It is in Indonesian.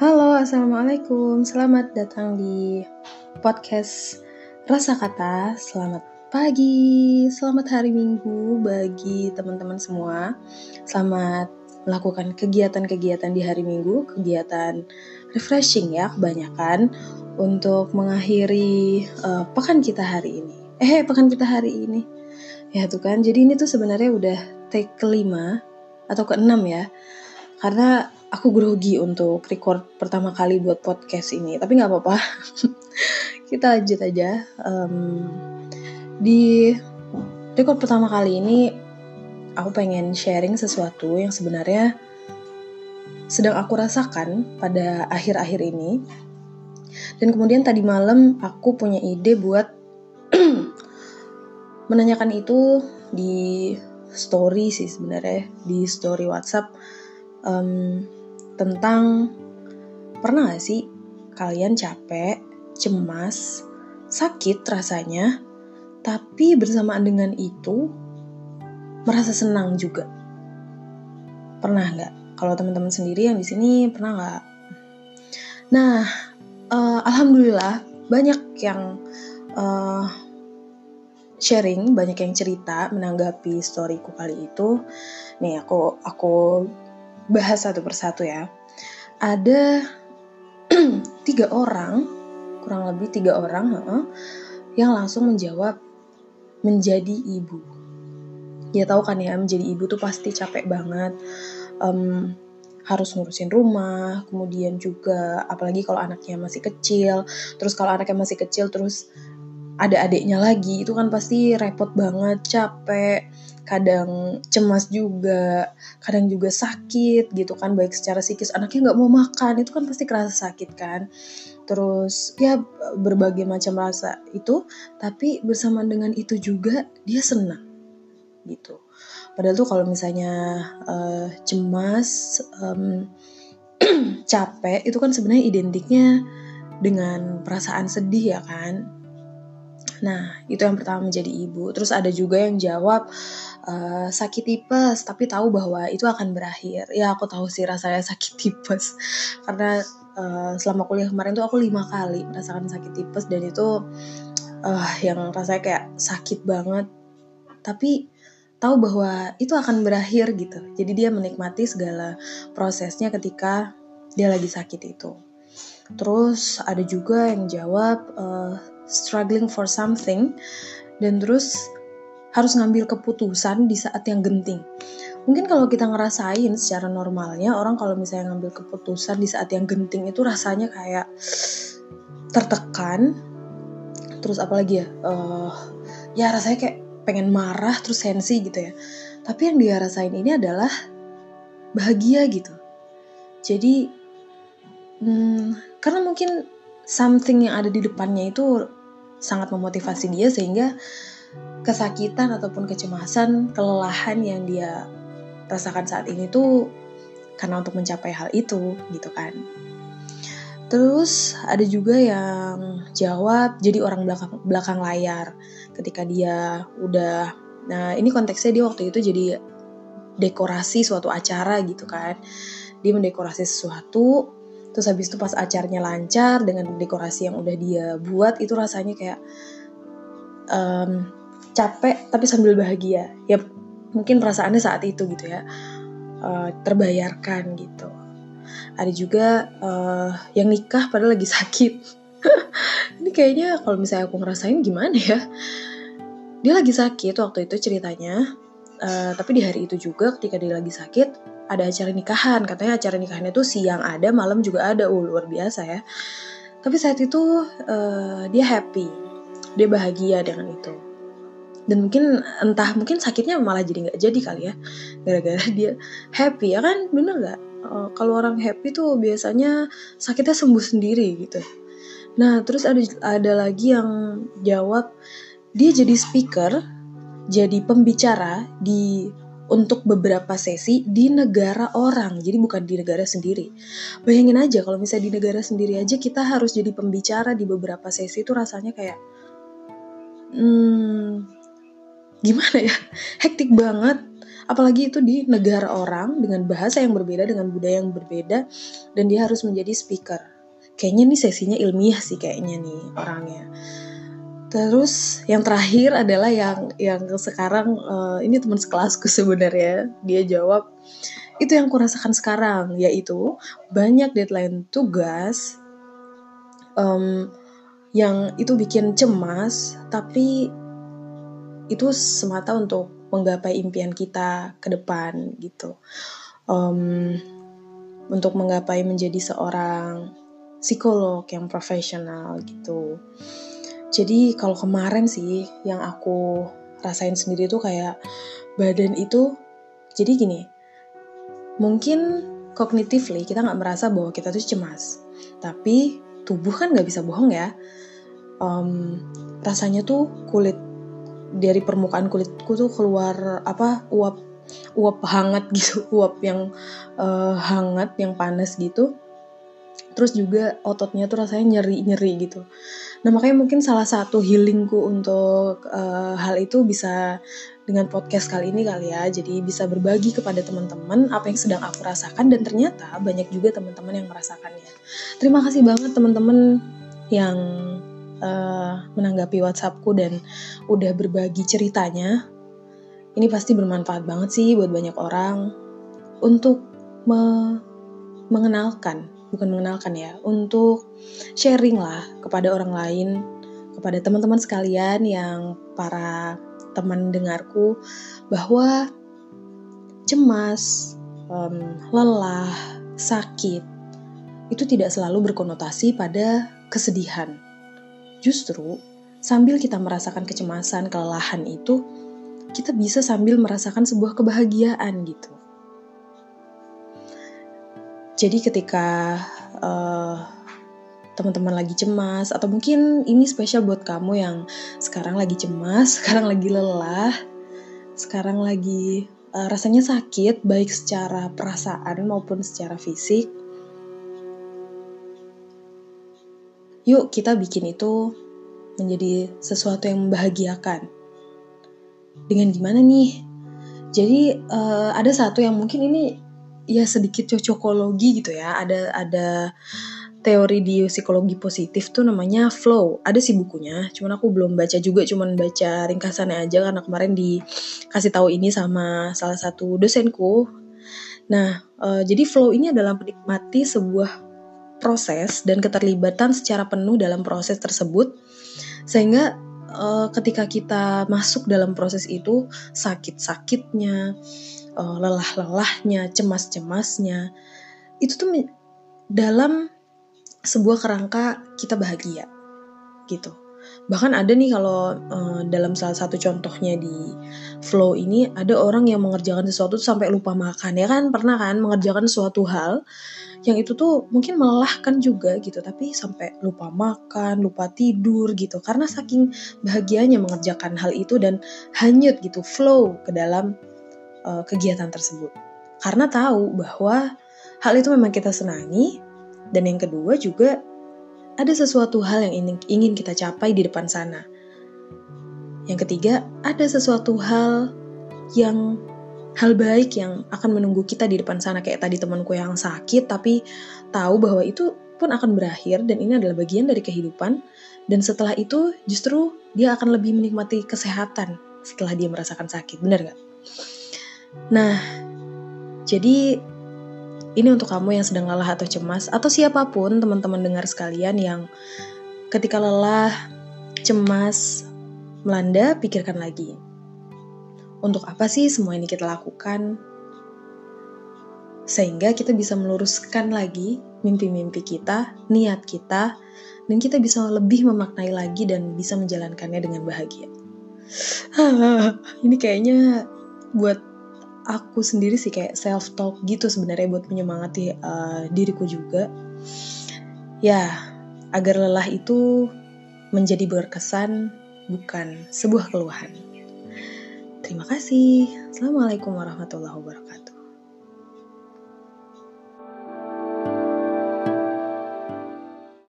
Halo, assalamualaikum. Selamat datang di podcast Rasa Kata. Selamat pagi, selamat hari Minggu bagi teman-teman semua. Selamat melakukan kegiatan-kegiatan di hari Minggu, kegiatan refreshing ya, kebanyakan untuk mengakhiri uh, pekan kita hari ini. Eh, pekan kita hari ini. Ya tuh kan, jadi ini tuh sebenarnya udah take kelima atau keenam ya. Karena aku grogi untuk record pertama kali buat podcast ini tapi nggak apa-apa. Kita lanjut aja um, di record pertama kali ini aku pengen sharing sesuatu yang sebenarnya sedang aku rasakan pada akhir-akhir ini. Dan kemudian tadi malam aku punya ide buat menanyakan itu di story sih sebenarnya di story WhatsApp. Um, tentang pernah gak sih kalian capek, cemas, sakit rasanya, tapi bersamaan dengan itu merasa senang juga. Pernah nggak? Kalau teman-teman sendiri yang di sini pernah nggak? Nah, uh, alhamdulillah banyak yang uh, sharing, banyak yang cerita menanggapi storyku kali itu. Nih aku aku bahas satu persatu ya. Ada tiga orang, kurang lebih tiga orang, uh, yang langsung menjawab menjadi ibu. Ya tahu kan ya, menjadi ibu tuh pasti capek banget. Um, harus ngurusin rumah, kemudian juga apalagi kalau anaknya masih kecil, terus kalau anaknya masih kecil terus ada adiknya lagi, itu kan pasti repot banget, capek, kadang cemas juga, kadang juga sakit gitu kan, baik secara psikis anaknya nggak mau makan itu kan pasti kerasa sakit kan. Terus ya berbagai macam rasa itu, tapi bersamaan dengan itu juga dia senang gitu. Padahal tuh kalau misalnya uh, cemas, um, capek itu kan sebenarnya identiknya dengan perasaan sedih ya kan. Nah, itu yang pertama menjadi ibu. Terus ada juga yang jawab, uh, sakit tipes tapi tahu bahwa itu akan berakhir. Ya aku tahu sih rasanya sakit tipes. Karena uh, selama kuliah kemarin tuh aku lima kali merasakan sakit tipes dan itu uh, yang rasanya kayak sakit banget. Tapi tahu bahwa itu akan berakhir gitu. Jadi dia menikmati segala prosesnya ketika dia lagi sakit itu. Terus ada juga yang jawab uh, struggling for something dan terus harus ngambil keputusan di saat yang genting. Mungkin kalau kita ngerasain secara normalnya orang kalau misalnya ngambil keputusan di saat yang genting itu rasanya kayak tertekan. Terus apalagi ya? Uh, ya rasanya kayak pengen marah terus sensi gitu ya. Tapi yang dia rasain ini adalah bahagia gitu. Jadi hmm, karena mungkin something yang ada di depannya itu sangat memotivasi dia sehingga kesakitan ataupun kecemasan, kelelahan yang dia rasakan saat ini tuh karena untuk mencapai hal itu gitu kan. Terus ada juga yang jawab jadi orang belakang belakang layar ketika dia udah nah ini konteksnya dia waktu itu jadi dekorasi suatu acara gitu kan. Dia mendekorasi sesuatu terus habis itu pas acaranya lancar dengan dekorasi yang udah dia buat itu rasanya kayak um, capek tapi sambil bahagia. Ya mungkin perasaannya saat itu gitu ya. Uh, terbayarkan gitu. Ada juga uh, yang nikah padahal lagi sakit. Ini kayaknya kalau misalnya aku ngerasain gimana ya? Dia lagi sakit waktu itu ceritanya. Uh, tapi di hari itu juga ketika dia lagi sakit ada acara nikahan katanya acara nikahannya tuh siang ada malam juga ada. Uh, luar biasa ya. Tapi saat itu uh, dia happy. Dia bahagia dengan itu. Dan mungkin entah mungkin sakitnya malah jadi nggak jadi kali ya. Gara-gara dia happy ya kan? Bener nggak? Uh, kalau orang happy tuh biasanya sakitnya sembuh sendiri gitu. Nah terus ada ada lagi yang jawab dia jadi speaker jadi pembicara di untuk beberapa sesi di negara orang jadi bukan di negara sendiri. Bayangin aja kalau misalnya di negara sendiri aja kita harus jadi pembicara di beberapa sesi itu rasanya kayak hmm, gimana ya? Hektik banget. Apalagi itu di negara orang dengan bahasa yang berbeda dengan budaya yang berbeda dan dia harus menjadi speaker. Kayaknya nih sesinya ilmiah sih kayaknya nih orangnya terus yang terakhir adalah yang yang sekarang uh, ini teman sekelasku sebenarnya. Dia jawab itu yang kurasakan sekarang yaitu banyak deadline tugas um, yang itu bikin cemas tapi itu semata untuk menggapai impian kita ke depan gitu. Um, untuk menggapai menjadi seorang psikolog yang profesional gitu jadi kalau kemarin sih yang aku rasain sendiri tuh kayak badan itu jadi gini mungkin cognitively kita nggak merasa bahwa kita tuh cemas tapi tubuh kan nggak bisa bohong ya. Um, rasanya tuh kulit dari permukaan kulitku tuh keluar apa uap uap hangat gitu uap yang uh, hangat yang panas gitu. Terus juga ototnya tuh rasanya nyeri nyeri gitu nah makanya mungkin salah satu healingku untuk uh, hal itu bisa dengan podcast kali ini kali ya jadi bisa berbagi kepada teman-teman apa yang sedang aku rasakan dan ternyata banyak juga teman-teman yang merasakannya terima kasih banget teman-teman yang uh, menanggapi WhatsAppku dan udah berbagi ceritanya. Ini pasti bermanfaat banget sih buat banyak orang untuk me mengenalkan, bukan mengenalkan ya, untuk sharing lah kepada orang lain, kepada teman-teman sekalian yang para teman dengarku bahwa cemas, um, lelah, sakit itu tidak selalu berkonotasi pada kesedihan Justru, sambil kita merasakan kecemasan, kelelahan itu, kita bisa sambil merasakan sebuah kebahagiaan gitu. Jadi ketika uh, teman-teman lagi cemas atau mungkin ini spesial buat kamu yang sekarang lagi cemas, sekarang lagi lelah, sekarang lagi uh, rasanya sakit baik secara perasaan maupun secara fisik. yuk kita bikin itu menjadi sesuatu yang membahagiakan. Dengan gimana nih? Jadi uh, ada satu yang mungkin ini ya sedikit cocokologi gitu ya. Ada ada teori di psikologi positif tuh namanya flow. Ada sih bukunya, cuman aku belum baca juga, cuman baca ringkasannya aja karena kemarin dikasih tahu ini sama salah satu dosenku. Nah, uh, jadi flow ini adalah menikmati sebuah proses dan keterlibatan secara penuh dalam proses tersebut sehingga uh, ketika kita masuk dalam proses itu sakit-sakitnya uh, lelah-lelahnya cemas-cemasnya itu tuh dalam sebuah kerangka kita bahagia gitu. Bahkan ada nih kalau uh, dalam salah satu contohnya di flow ini ada orang yang mengerjakan sesuatu sampai lupa makan ya kan? Pernah kan mengerjakan suatu hal yang itu tuh mungkin melelahkan juga gitu. Tapi sampai lupa makan lupa tidur gitu. Karena saking bahagianya mengerjakan hal itu dan hanyut gitu flow ke dalam uh, kegiatan tersebut karena tahu bahwa hal itu memang kita senangi dan yang kedua juga ada sesuatu hal yang ingin, kita capai di depan sana. Yang ketiga, ada sesuatu hal yang hal baik yang akan menunggu kita di depan sana kayak tadi temanku yang sakit tapi tahu bahwa itu pun akan berakhir dan ini adalah bagian dari kehidupan dan setelah itu justru dia akan lebih menikmati kesehatan setelah dia merasakan sakit benar nggak? Nah jadi ini untuk kamu yang sedang lelah atau cemas atau siapa pun teman-teman dengar sekalian yang ketika lelah, cemas, melanda, pikirkan lagi untuk apa sih semua ini kita lakukan? Sehingga kita bisa meluruskan lagi mimpi-mimpi kita, niat kita, dan kita bisa lebih memaknai lagi dan bisa menjalankannya dengan bahagia. ini kayaknya buat aku sendiri sih kayak self talk gitu sebenarnya buat menyemangati uh, diriku juga. Ya, agar lelah itu menjadi berkesan bukan sebuah keluhan. Terima kasih. Assalamualaikum warahmatullahi wabarakatuh.